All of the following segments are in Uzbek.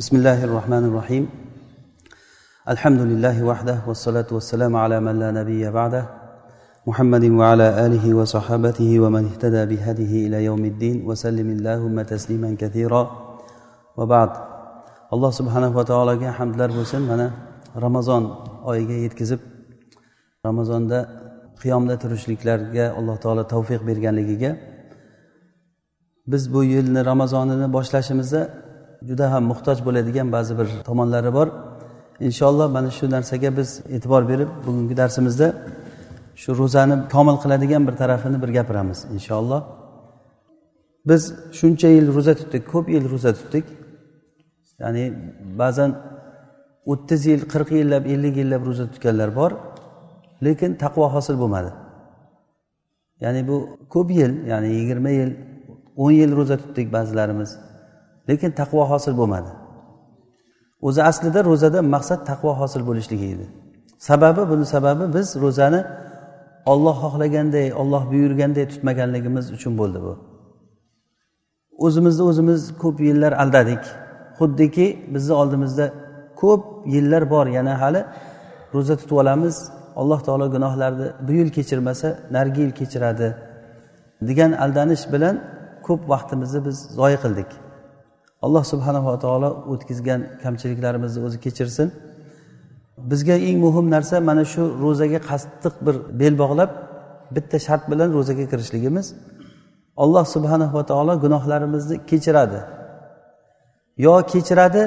بسم الله الرحمن الرحيم الحمد لله وحده والصلاة والسلام على من لا نبي بعده محمد وعلى آله وصحابته ومن اهتدى بهديه إلى يوم الدين وسلم اللهم تسليما كثيرا وبعد alloh subhanava taologa hamdlar bo'lsin mana ramazon oyiga yetkazib ramazonda qiyomda turishliklarga alloh taolo tavfiq berganligiga biz bu yilni ramazonini boshlashimizda juda ham muhtoj bo'ladigan ba'zi bir tomonlari bor. Inshaalloh mana shu narsaga biz e'tibor berib bugungi darsimizda shu ro'zani komil qiladigan bir tarafini bir gapiramiz inshaalloh. Biz shuncha yil ro'za tutdik ko'p yil ro'za tutdik. Ya'ni ba'zan o'ttiz yil qirq yillab ellik yillab ro'za tutganlar bor lekin taqvo hosil bo'lmadi. Ya'ni bu ko'p yil ya'ni yigirma yil o'n yil ro'za tutdik ba'zilarimiz. Lekin taqvo hosil bo'lmadi. O'zi aslida ro'zadan maqsad taqvo hosil bo'lishligi edi. Sababi buni sababi biz ro'zani olloh xohlaganday olloh buyurganday tutmaganligimiz uchun bo'ldi bu. O'zimizni o'zimiz ko'p yillar aldadik. Xuddiki bizni oldimizda ko'p yillar bor yana hali ro'za tutib olamiz. Alloh taolo gunohlarni bu yil kechirmasa narigi yil kechiradi degan aldanish bilan ko'p vaqtimizni biz zoyi qildik. Alloh subhanava taolo o'tkazgan kamchiliklarimizni o'zi kechirsin. Bizga eng muhim narsa mana shu ro'zaga qattiq bir bel bog'lab bitta shart bilan ro'zaga kirishligimiz. Alloh subhanava taolo gunohlarimizni kechiradi. Yo kechiradi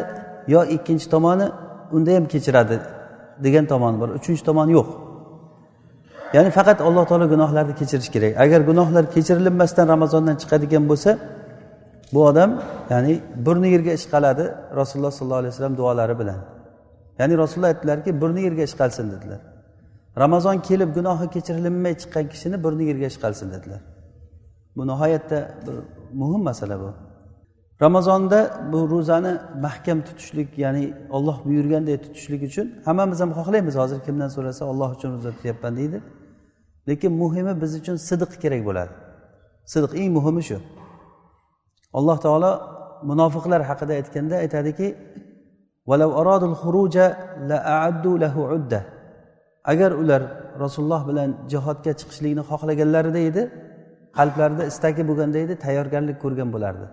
yo ikkinchi tomoni unda ham kechiradi degan tomoni bor. Uchinchi tomoni yo'q. Ya'ni faqat alloh taolo gunohlarni kechirish kerak. Agar gunohlar kechirilmasdan ramazondan chiqadigan bo'lsa bu odam ya'ni burni yerga ishqaladi rasululloh sollallohu alayhi vasallam duolari bilan. Ya'ni rasululloh aytdilarki burni yerga ishqalsin dedilar. Ramazon kelib gunohi kechirilmay chiqqan kishini burni yerga ishqalsin dedilar. Bu nihoyatda bir muhim masala bu. Ramazonda bu ro'zani mahkam tutishlik ya'ni olloh buyurganday tutishlik uchun hammamiz ham xohlaymiz hozir kimdan so'rasa olloh uchun ro'za tutyapman deydi. Lekin muhimi biz uchun sidiq kerak bo'ladi. Sidiq eng muhimi shu. Alloh taolo munofiqlar haqida aytganda aytadiki agar ular rasululloh bilan jihodga chiqishlikni xohlaganlarida edi qalblarida istagi bo'lganda edi tayyorgarlik ko'rgan bo'lardi.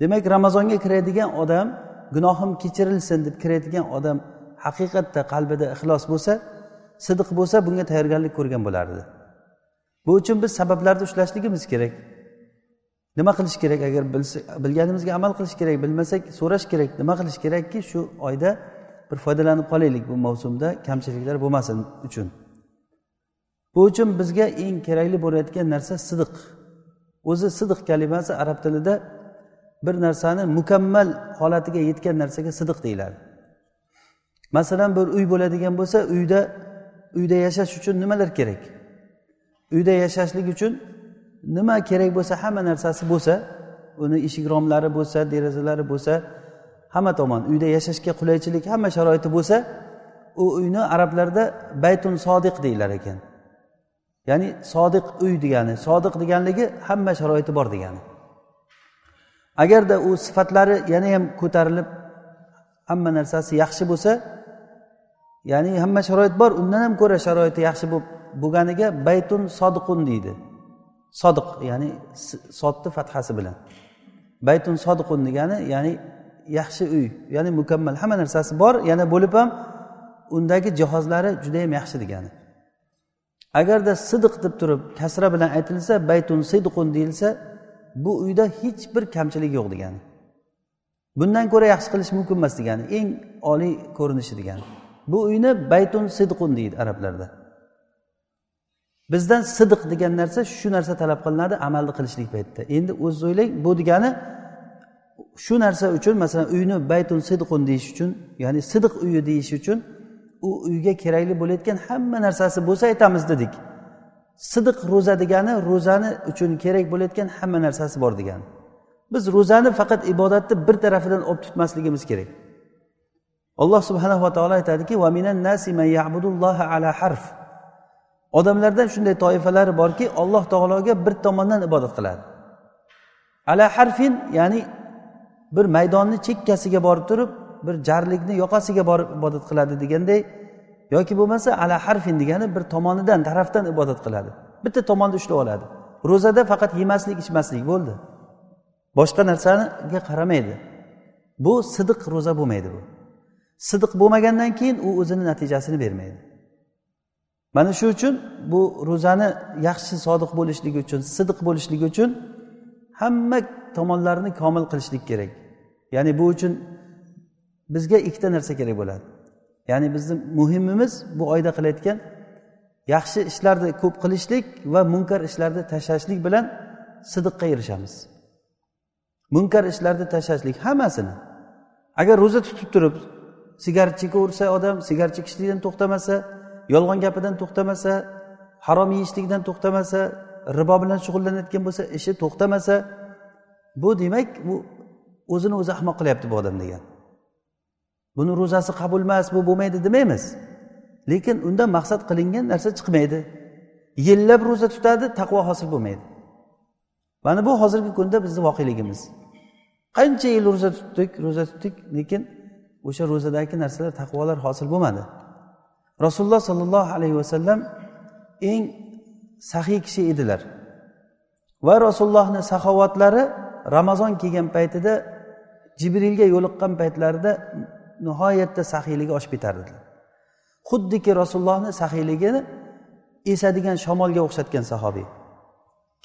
Demak ramazonga kiradigan odam gunohim kechirilsin deb kiradigan odam haqiqatda qalbida ixlos bo'lsa sidiq bo'lsa bunga tayyorgarlik ko'rgan bo'lardi. Bu uchun biz sabablarni ushlashligimiz kerak. Nima qilish kerak? Agar bilganimizga amal qilish kerak bilmasak so'rash kerak. Nima qilish kerakki shu oyda bir foydalanib qolaylik bu mavsumda kamchiliklar bo'lmasin uchun. Bu uchun bizga eng kerakli bo'layotgan narsa sidiq. O'zi sidiq kalimasi arab tilida bir narsani mukammal holatiga yetgan narsaga sidiq deyiladi. Masalan bir uy bo'ladigan bo'lsa uyda uyda yashash uchun nimalar kerak? Uyda yashashlik uchun nima kerak bo'lsa hamma narsasi bo'lsa uni eshik romlari bo'lsa derazalari bo'lsa hamma tomon uyda yashashga qulaychilik hamma sharoiti bo'lsa u uyni arablarda baytun sodiq deyilar ekan. Ya'ni sodiq uy degani sodiq deganligi hamma sharoiti bor degani. Agarda u sifatlari yana ham ko'tarilib hamma narsasi yaxshi bo'lsa ya'ni hamma sharoit bor undan ham ko'ra sharoiti yaxshi bo'lganiga baytun sodiqun deydi. Sodiq ya'ni sodni fathasi bilan. Baytun sodiqun degani ya'ni yaxshi uy ya'ni mukammal. Hamma narsasi bor yana bo'lib ham undagi jihozlari judayam yaxshi degani. Agarda sidiq deb turib kasra bilan aytilsa baytun sidqun deyilsa bu uyda hech bir kamchilik yo'q degani. Bundan ko'ra yaxshi qilish mumkin emas degani eng oliy ko'rinishi degani. Bu uyni baytun sidqun deydi arablarda. Bizdan sidiq degan narsa shu narsa talab qilinadi amalni qilishlik paytida. Endi o'zingiz o'ylang bu degani shu narsa uchun masalan uyni baytun sidqun deyish uchun ya'ni sidiq uyi deyish uchun u uyga kerakli bo'layotgan hamma narsasi bo'lsa aytamiz dedik. Sidiq ro'za degani ro'zani uchun kerak bo'layotgan hamma narsasi bor degani. Biz ro'zani faqat ibodatni bir tarafidan olib tutmasligimiz kerak. Alloh subhanava taolo aytadiki ala harf. Odamlardan shunday toifalar borki alloh taologa bir tomondan ibodat qiladi. Ala harfin ya'ni bir maydonni chekkasiga borib turib bir jarlikni yoqasiga borib ibodat qiladi deganday yoki bo'lmasa ala harfin degani bir tomonidan tarafdan ibodat qiladi. Bitta tomonda ushlab oladi. Ro'zada faqat yemaslik ichmaslik bo'ldi. Boshqa narsaga qaramaydi. Bu sidiq ro'za bo'lmaydi bu. Sidiq bo'lmagandan keyin u o'zini natijasini bermaydi. Mana shu uchun bu ro'zani yaxshi sodiq bo'lishligi uchun sidiq bo'lishligi uchun hamma tomonlarini komil qilishlik kerak. Ya'ni bu uchun bizga ikkita narsa kerak bo'ladi. Ya'ni bizni muhimimiz bu oyda qilayotgan yaxshi ishlarni ko'p qilishlik va munkar ishlarni tashlashlik bilan sidiqqa erishamiz. Munkar ishlarni tashlashlik hammasini. Agar ro'za tutib turib sigaret chekaversa odam sigaret chekishlikdan to'xtamasa yolg'on gapidan to'xtamasa harom yeyishlikdan to'xtamasa ribo bilan shug'ullanayotgan bo'lsa ishi to'xtamasa bu demak bu o'zini o'zi ahmoq qilyapti bu odam degan. Buni ro'zasi qabul emas bu bo'lmaydi demaymiz. Lekin undan maqsad qilingan narsa chiqmaydi. Yillab ro'za tutadi taqvo hosil bo'lmaydi. Mana bu hozirgi kunda bizni voqeligimiz. Qancha yil ro'za tutdik ro'za tutdik lekin o'sha ro'zadagi narsalar taqvolar hosil bo'lmadi. Rasululloh sollallohu alayhi vasallam eng sahiy kishi edilar. Va rasulullohni saxovatlari ramazon kelgan paytida jibrilga yo'liqqan paytlarida nihoyatda saxiyligi oshib ketardilar xuddiki rasulullohni saxiyligini esadigan shamolga o'xshatgan sahobiy.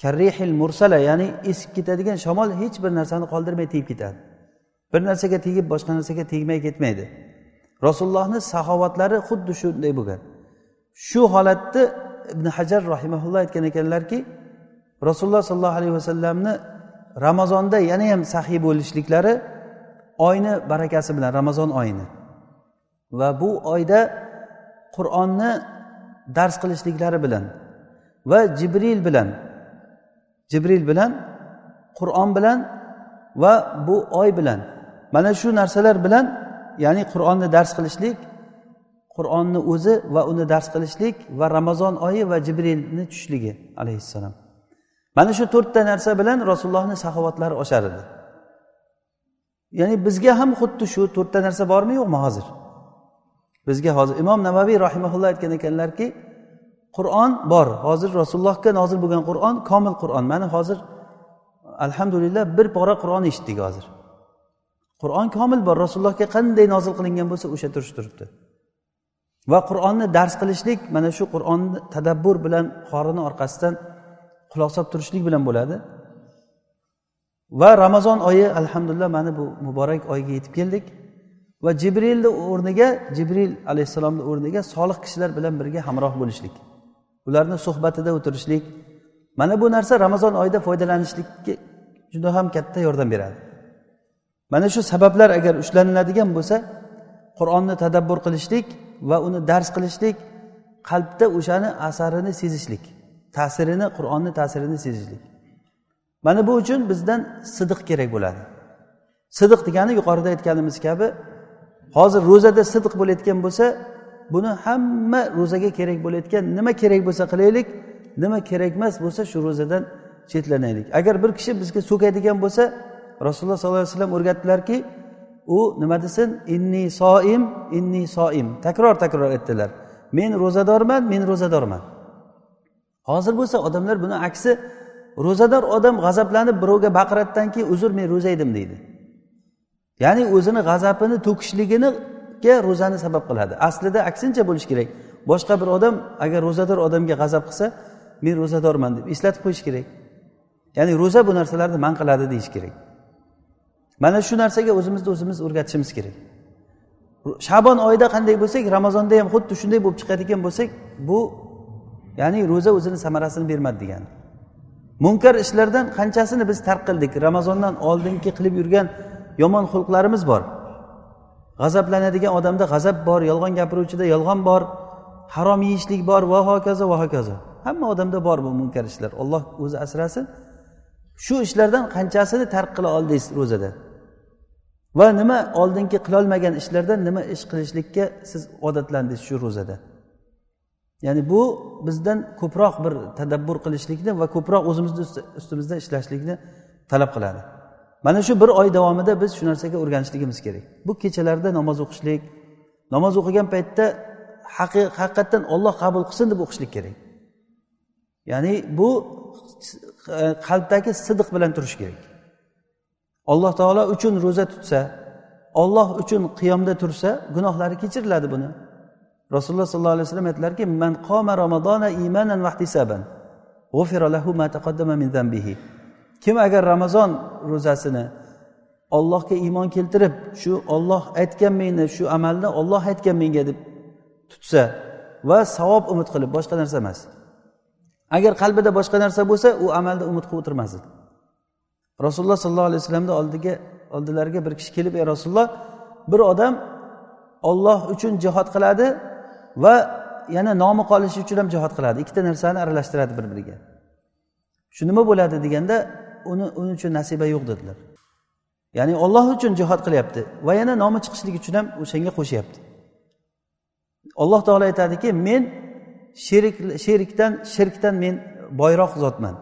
Karrihil mursala ya'ni esib ketadigan shamol hech bir narsani qoldirmay tegib ketadi. Bir narsaga tegib boshqa narsaga tegmay ketmaydi. Rasulullohni saxovatlari xuddi shunday bo'lgan. Shu holatni ibn hajar rahimaulloh aytgan ekanlarki rasululloh sollallohu alayhi vasallamni ramazonda yana ham saxiy bo'lishliklari oyni barakasi bilan ramazon oyini. Va bu oyda qur'onni dars qilishliklari bilan va jibril bilan jibril bilan qur'on bilan va bu oy bilan mana shu narsalar bilan ya'ni qur'onni dars qilishlik qur'onni o'zi va uni dars qilishlik va ramazon oyi va jibrilni tushishligi alayhissalom. Mana shu to'rtta narsa bilan rasulullohni saxovatlari oshar edi. Ya'ni bizga ham xuddi shu to'rtta narsa bormi yo'qmi hozir? Bizga hozir imom navaviy rahimaulloh aytgan ekanlarki qur'on bor. Hozir rasulullohga nozil bo'lgan qur'on komil qur'on. Mana hozir alhamdulillah bir pora qur'on eshitdik hozir. Qur'on komil bor. Rasulullohga qanday nozil qilingan bo'lsa o'sha turish turibdi. Va qur'onni dars qilishlik mana shu qur'onni tadabbur bilan qorini orqasidan quloq solib turishlik bilan bo'ladi. Va ramazon oyi alhamdulillah mana bu muborak oyga yetib keldik. Va jibrilni o'rniga jibril alayhissalomni o'rniga solih kishilar bilan birga hamroh bo'lishlik. Ularni suhbatida o'tirishlik. Mana bu narsa ramazon oyida foydalanishlikka juda ham katta yordam beradi. Mana shu sabablar agar ushlaniladigan bo'lsa qur'onni tadabbur qilishlik va uni dars qilishlik qalbda o'shani asarini sezishlik ta'sirini qur'onni ta'sirini sezishlik. Mana bu uchun bizdan sidiq kerak bo'ladi. Sidiq degani yuqorida aytganimiz kabi hozir ro'zada sidiq bo'layotgan bo'lsa buni hamma ro'zaga kerak bo'layotgan nima kerak bo'lsa qilaylik nima kerak emas bo'lsa shu ro'zadan chetlanaylik. Agar bir kishi bizga so'kadigan bo'lsa rasululloh sollallohu alayhi vasallam o'rgatdilarki u nima desin? Inni soim inni soim. Takror takror aytdilar. Men ro'zadorman men ro'zadorman. Hozir bo'lsa odamlar buni aksi ro'zador odam g'azablanib birovga baqiradidan keyin uzr men ro'za edim deydi. Ya'ni o'zini g'azabini to'kishliginiga ro'zani sabab qiladi. Aslida aksincha bo'lishi kerak. Boshqa bir odam agar ro'zador odamga g'azab qilsa men ro'zadorman deb eslatib qo'yish kerak. Ya'ni ro'za bu narsalarni man qiladi deyish kerak. Mana shu narsaga o'zimizni o'zimiz o'rgatishimiz kerak. Shabon oyida qanday bo'lsak ramazonda ham xuddi shunday bo'lib chiqadigan bo'lsak bu ya'ni ro'za o'zini samarasini bermadi degani munkar ishlardan qanchasini biz tark qildik? Ramazondan oldingi qilib yurgan yomon xulqlarimiz bor. G'azablanadigan odamda g'azab bor yolg'on gapiruvchida yolg'on bor harom yeyishlik bor va hokazo va hokazo. Hamma odamda bor bu munkar ishlar. Olloh o'zi asrasin. Shu ishlardan qanchasini tark qila oldingiz ro'zada? Va nima oldingi qilolmagan ishlardan nima ish qilishlikka siz odatlandingiz shu ro'zada? Ya'ni bu bizdan ko'proq bir tadabbur qilishlikni va ko'proq o'zimizni ustimizda ishlashlikni talab qiladi. Mana shu bir oy davomida biz shu narsaga o'rganishligimiz kerak. Bu kechalarda namoz o'qishlik namoz o'qigan paytda haqiqatdan olloh qabul qilsin deb o'qishlik kerak. Ya'ni bu e, qalbdagi sidiq bilan turish kerak. Alloh taolo uchun ro'za tutsa olloh uchun qiyomda tursa gunohlari kechiriladi buni. Rasululloh sollallohu alayhi vasallam aytdilarki man qoma ramazona imanan vahtisaban lahu ma taqaddama min zambihi kim agar ramazon ro'zasini ollohga iymon keltirib shu olloh aytgan meni shu amalni olloh aytgan menga deb tutsa va savob umid qilib boshqa narsa emas. Agar qalbida boshqa narsa bo'lsa u amalda umid qilib o'tirmasdi rasululloh sollallohu alayhi vasallamni oldiga oldilariga bir kishi kelib ey rasululloh bir odam olloh uchun jihod qiladi va yana nomi qolishi uchun ham jihod qiladi. Ikkita narsani aralashtiradi bir biriga shu nima bo'ladi? deganda uni uning uchun nasiba yo'q dedilar. Ya'ni olloh uchun jihod qilyapti va yana nomi chiqishligi uchun ham o'shanga qo'shyapti. Alloh taolo aytadiki men sherik sherikdan shirkdan men boyroq zotman.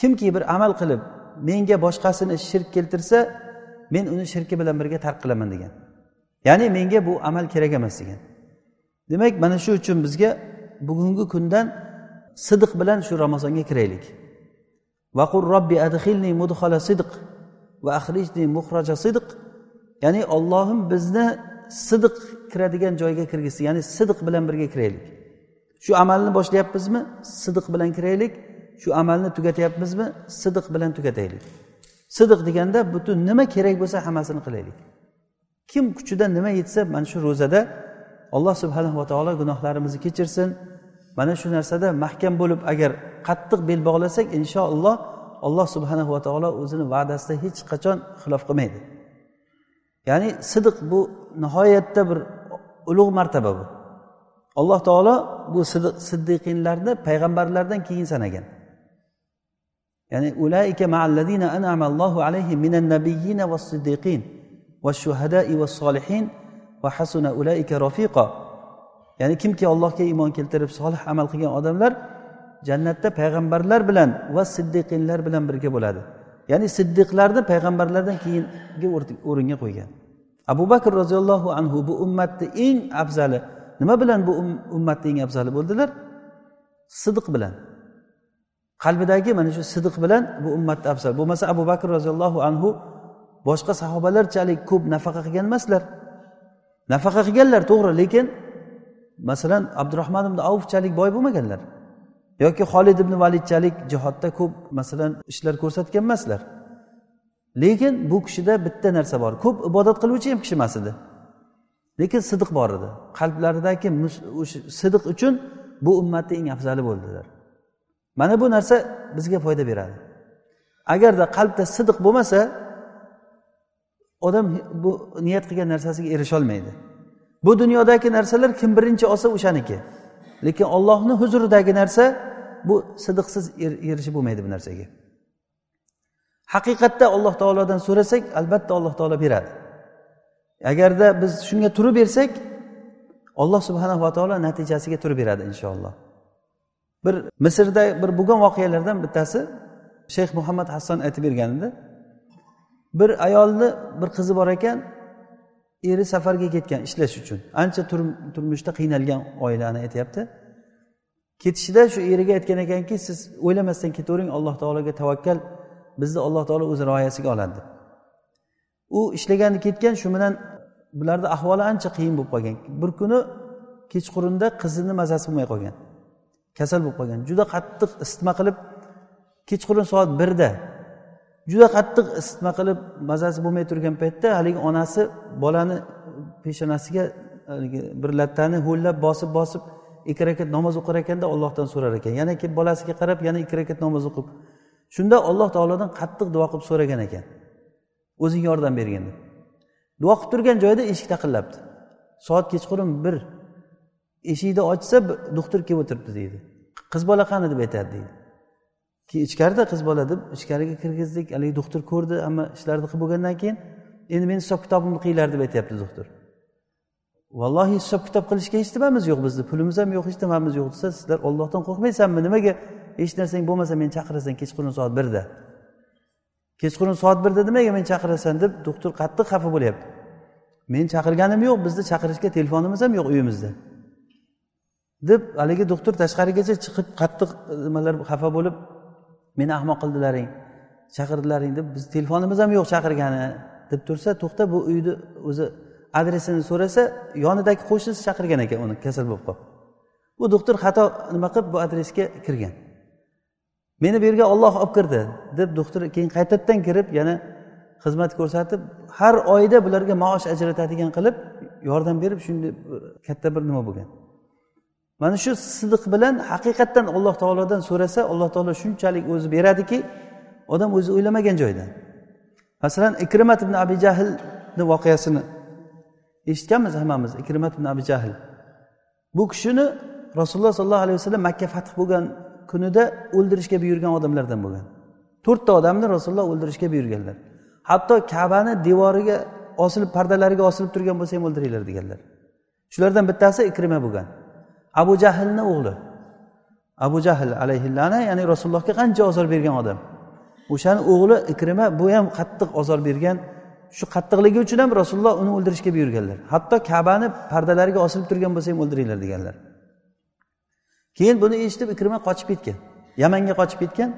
Kimki bir amal qilib menga boshqasini shirk keltirsa men uni shirki bilan birga tark qilaman degan. Ya'ni menga bu amal kerak emas degan. Demak mana shu uchun bizga bugungi kundan sidiq bilan shu ramazonga kiraylik. Vaqur robbi adhilni mudhala sidq va axrijni muhraja sidq ya'ni ollohim bizni sidiq kiradigan joyga kirgizsin ya'ni sidiq bilan birga kiraylik. Shu amalni boshlayapmizmi? Sidiq bilan kiraylik. Shu amalni tugatyapmizmi? Sidiq bilan tugataylik. Sidiq deganda butun nima kerak bo'lsa hammasini qilaylik. Kim kuchida nima yetsa mana shu ro'zada alloh subhanava taolo gunohlarimizni kechirsin. Mana shu narsada mahkam bo'lib agar qattiq bel bog'lasak inshaalloh alloh subhanava taolo o'zini va'dasida hech qachon xilof qilmaydi. Ya'ni sidiq bu nihoyatda bir ulug' martaba bu. Alloh taolo bu siddiqinlarni payg'ambarlardan keyin sanagan. Ya'ni ulaika ma'alladina an'ama allohu alayhim minan nabiyyina was siddiqin va shuhada'i was-solihin va hasuna ulaika rafiqa. Ya'ni kimki allohga iymon keltirib solih amal qilgan odamlar jannatda payg'ambarlar bilan va siddiqinlar bilan birga bo'ladi. Ya'ni siddiqlarni payg'ambarlardan keyingi o'ringa qo'ygan. Abu bakr roziyallohu anhu bu ummatni eng afzali nima bilan bu um-, ummatni eng afzali bo'ldilar? Sidiq bilan. Qalbidagi mana shu sidiq bilan bu ummatni afzal. Bo'lmasa abu bakr roziyallohu anhu boshqa sahobalarchalik ko'p nafaqa qilgan emaslar. Nafaqa qilganlar to'g'ri lekin masalan abdurahmon ibn avfchalik boy bo'lmaganlar yoki xolid ibn validchalik jihodda ko'p masalan ishlar ko'rsatgan emaslar. Lekin bu kishida bitta narsa bor ko'p ibodat qiluvchi ham kishi emas edi. Lekin sidiq bor edi. Qalblaridagi o'sha sidiq uchun bu ummatni eng afzali bo'ldilar. Mana bu narsa bizga foyda beradi. Agarda qalbda sidiq bo'lmasa odam bu niyat qilgan narsasiga erisholmaydi. Bu dunyodagi narsalar kim birinchi olsa o'shaniki. Lekin ollohni huzuridagi narsa bu sidiqsiz er, erishib bo'lmaydi bu narsaga. Haqiqatda alloh taolodan so'rasak albatta alloh taolo beradi. Agarda biz shunga turib bersak alloh subhanava taolo natijasiga turib beradi inshaalloh. Bir misrda bir bo'lgan voqealardan bittasi shayx muhammad hasson aytib bergan edi bir ayolni bir qizi bor ekan eri safarga ketgan ishlash uchun. Ancha turmushda qiynalgan oilani aytyapti. Ketishida shu eriga aytgan ekanki siz o'ylamasdan ketavering alloh taologa tavakkal bizni alloh taolo o'z rioyasiga oladi. Deb u ishlagani ketgan shu bilan bularni ahvoli ancha qiyin bo'lib qolgan. Bir kuni kechqurunda qizini mazasi bo'lmay qolgan. Kasal bo'lib qolgan. Juda qattiq isitma qilib kechqurun soat birda juda qattiq isitma qilib mazasi bo'lmay turgan paytda haligi onasi bolani peshonasiga haligi bir lattani ho'llab bosib bosib ikki rakat namoz o'qir ekanda ollohdan so'rar ekan. Yana kelib bolasiga qarab yana ikki rakat namoz o'qib. Shunda alloh taolodan qattiq duo qilib so'ragan ekan. O'zing yordam bergin deb. Duo qilib turgan joyida eshik taqillabdi. Soat kechqurun bir. Eshikni ochsa doktor kelib o'tiribdi deydi. Qiz bola qani deb aytadi deydi. Keyin ichkarida qiz bola deb ichkariga kirgizdik haligi doktor ko'rdi hamma ishlarni qilib bo'lgandan keyin endi meni hisob kitobimni qilinglar deb aytyapti doktor. Vallohi hisob kitob qilishga hech nimamiz yo'q bizni pulimiz ham yo'q hech nimamiz yo'q desa sizlar ollohdan qo'rqmaysanmi? Nimaga? Hech narsang bo'lmasa meni chaqirasan kechqurun soat birda. Kechqurun soat birda nimaga meni chaqirasan deb doktor qattiq xafa bo'lyapti. Men chaqirganim yo'q bizni chaqirishga telefonimiz ham yo'q uyimizda. Deb haligi doktor tashqarigacha chiqib qattiq e, nimalar xafa bo'lib meni ahmoq qildilaring chaqirdilaring deb biz telefonimiz ham yo'q chaqirgani deb tursa to'xta bu uyni o'zi adresini so'rasa yonidagi qo'shnisi chaqirgan ekan uni kasal bo'lib qolib bu doktor xato nima qilib bu adresga kirgan. Meni bu yerga olloh olib kirdi deb doktor keyin qaytadan kirib yana xizmat ko'rsatib har oyda bularga maosh ajratadigan qilib yordam berib shunday e, katta bir nima bo'lgan. Mana shu sidiq bilan haqiqatdan alloh taolodan so'rasa alloh taolo shunchalik o'zi beradiki odam o'zi o'ylamagan joydan. Masalan ikrimat ibn abi jahlni voqeasini eshitganmiz hammamiz ikrimat ibn abi jahl. Bu kishini rasululloh sollallohu alayhi vasallam makka fath bo'lgan kunida o'ldirishga buyurgan odamlardan bo'lgan. To'rtta odamni rasululloh o'ldirishga buyurganlar. Hatto kabani devoriga osilib pardalariga osilib turgan bo'lsa ham o'ldiringlar deganlar. Shulardan bittasi ikrima bo'lgan. Abu jahlni o'g'li. Abu jahl alayhillana ya'ni rasulullohga qancha ozor bergan odam. O'shani o'g'li ikrima bu ham qattiq ozor bergan. Shu qattiqligi uchun ham rasululloh uni o'ldirishga buyurganlar. Hatto kabani pardalariga osilib turgan bo'lsa ham o'ldiringlar deganlar. Keyin buni eshitib ikrima qochib ketgan. Yamanga qochib ketgan.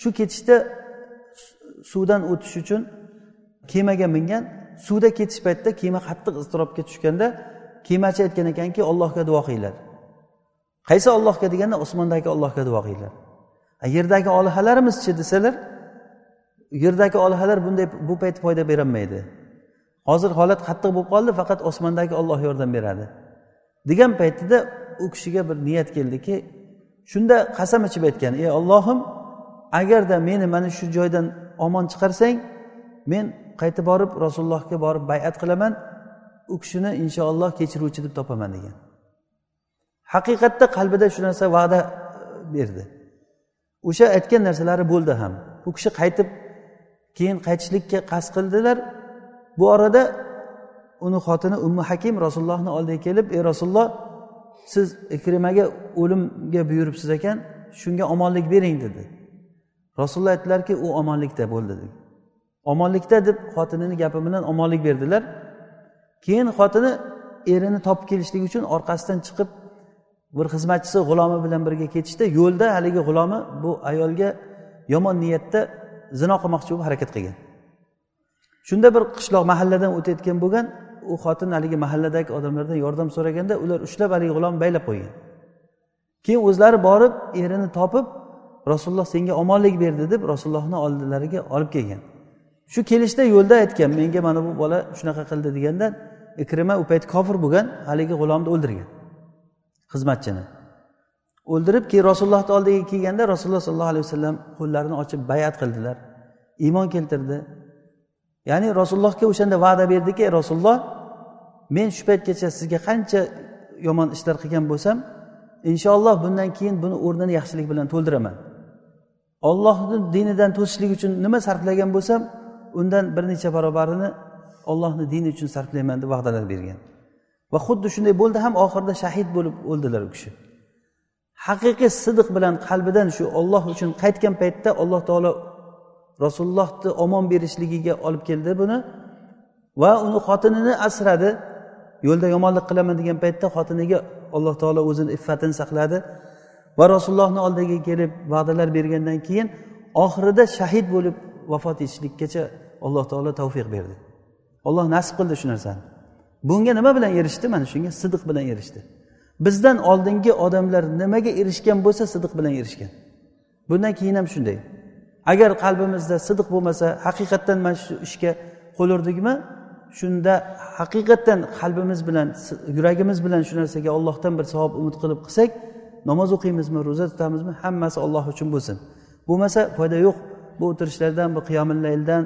Shu ketishda suvdan o'tish uchun kemaga mingan. Suvda ketish paytida kema qattiq iztirobga tushganda kemachi aytgan ekanki allohga duo qilinglar. Qaysi ollohga deganda osmondagi ollohga duo qilinglar. Yerdagi olihalarimizchi desalar yerdagi olihalar bunday bu payt foyda berolmaydi hozir holat qattiq bo'lib qoldi faqat osmondagi olloh yordam beradi. Degan paytida u kishiga bir niyat keldiki shunda qasam ichib aytgan ey ollohim agarda meni mana shu joydan omon chiqarsang men qaytib borib rasulullohga borib bayat qilaman u kishini inshaalloh kechiruvchi deb topaman degan. Haqiqatda qalbida shu narsa va'da berdi. O'sha aytgan narsalari bo'ldi ham. U kishi qaytib keyin qaytishlikka qasd qildilar. Bu orada uni xotini ummu hakim rasulullohni oldiga kelib ey rasululloh siz ikrimaga o'limga buyuribsiz ekan shunga omonlik bering dedi. Rasululloh aytdilarki u omonlikda bo'ldi dedi. Omonlikda deb xotinini gapi bilan omonlik berdilar. Keyin xotini erini topib kelishlik uchun orqasidan chiqib bir xizmatchisi g'ulomi bilan birga ketishdi yo'lda haligi g'ulomi bu ayolga yomon niyatda zino qilmoqchi bo'lib harakat qilgan. Shunda bir qishloq mahalladan o'tayotgan bo'lgan u xotin haligi mahalladagi odamlardan yordam so'raganda ular ushlab haligi g'ulomni baylab qo'ygan. Keyin o'zlari borib erini topib rasululloh senga omonlik berdi deb rasulullohni oldilariga olib kelgan. Shu kelishda yo'lda aytgan menga mana bu bola shunaqa qildi deganda ikrima u payt kofir bo'lgan haligi g'ulomni o'ldirgan. Xizmatchini. O'ldirib keyin rasulullohni oldiga kelganda rasululloh sollallohu alayhi vasallam qo'llarini ochib bayat qildilar. Iymon keltirdi. Ya'ni rasulullohga o'shanda va'da berdiki rasululloh men shu paytgacha sizga qancha yomon ishlar qilgan bo'lsam inshaalloh bundan keyin buni o'rnini yaxshilik bilan to'ldiraman. Ollohni dinidan to'sishlik uchun nima sarflagan bo'lsam undan bir necha barobarini ollohni dini uchun sarflayman deb va'dalar bergan. Va xuddi shunday bo'ldi ham oxirida shahid bo'lib o'ldilar u kishi. Haqiqiy sidiq bilan qalbidan shu olloh uchun qaytgan paytda alloh taolo rasulullohni omon berishligiga olib keldi buni va uni xotinini asradi. Yo'lda yomonlik qilaman degan paytda xotiniga alloh taolo o'zini iffatini saqladi va rasulullohni oldiga kelib va'dalar bergandan keyin oxirida shahid bo'lib vafot etishlikkacha alloh taolo tavfiq berdi. Olloh nasib qildi shu narsani. Bunga nima bilan erishdi? Mana shunga sidiq bilan erishdi. Bizdan oldingi odamlar nimaga erishgan bo'lsa sidiq bilan erishgan. Bundan keyin ham shunday. Agar qalbimizda sidiq bo'lmasa haqiqatdan mana shu ishga qo'l urdikmi shunda haqiqatdan qalbimiz bilan yuragimiz bilan shu narsaga ollohdan bir savob umid qilib qilsak namoz o'qiymizmi ro'za tutamizmi hammasi olloh uchun bo'lsin. Bo'lmasa foyda yo'q. Bu o'tirishlardan bu qiyomillaydan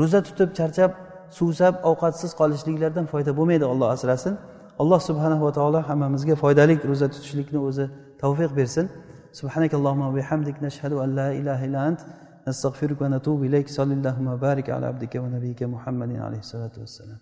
ro'za tutib charchab suvsab ovqatsiz qolishliklardan foyda bo'lmaydi olloh asrasin alloh subhanahu va taolo hammamizga foydali ro'za tutishlikni o'zi tavfiq bersin سبحانك اللهم وبحمدك نشهد أن لا إله إلا أنت نستغفرك ونتوب إليك صلى اللهم وبارك على عبدك ونبيك محمد عليه الصلاة والسلام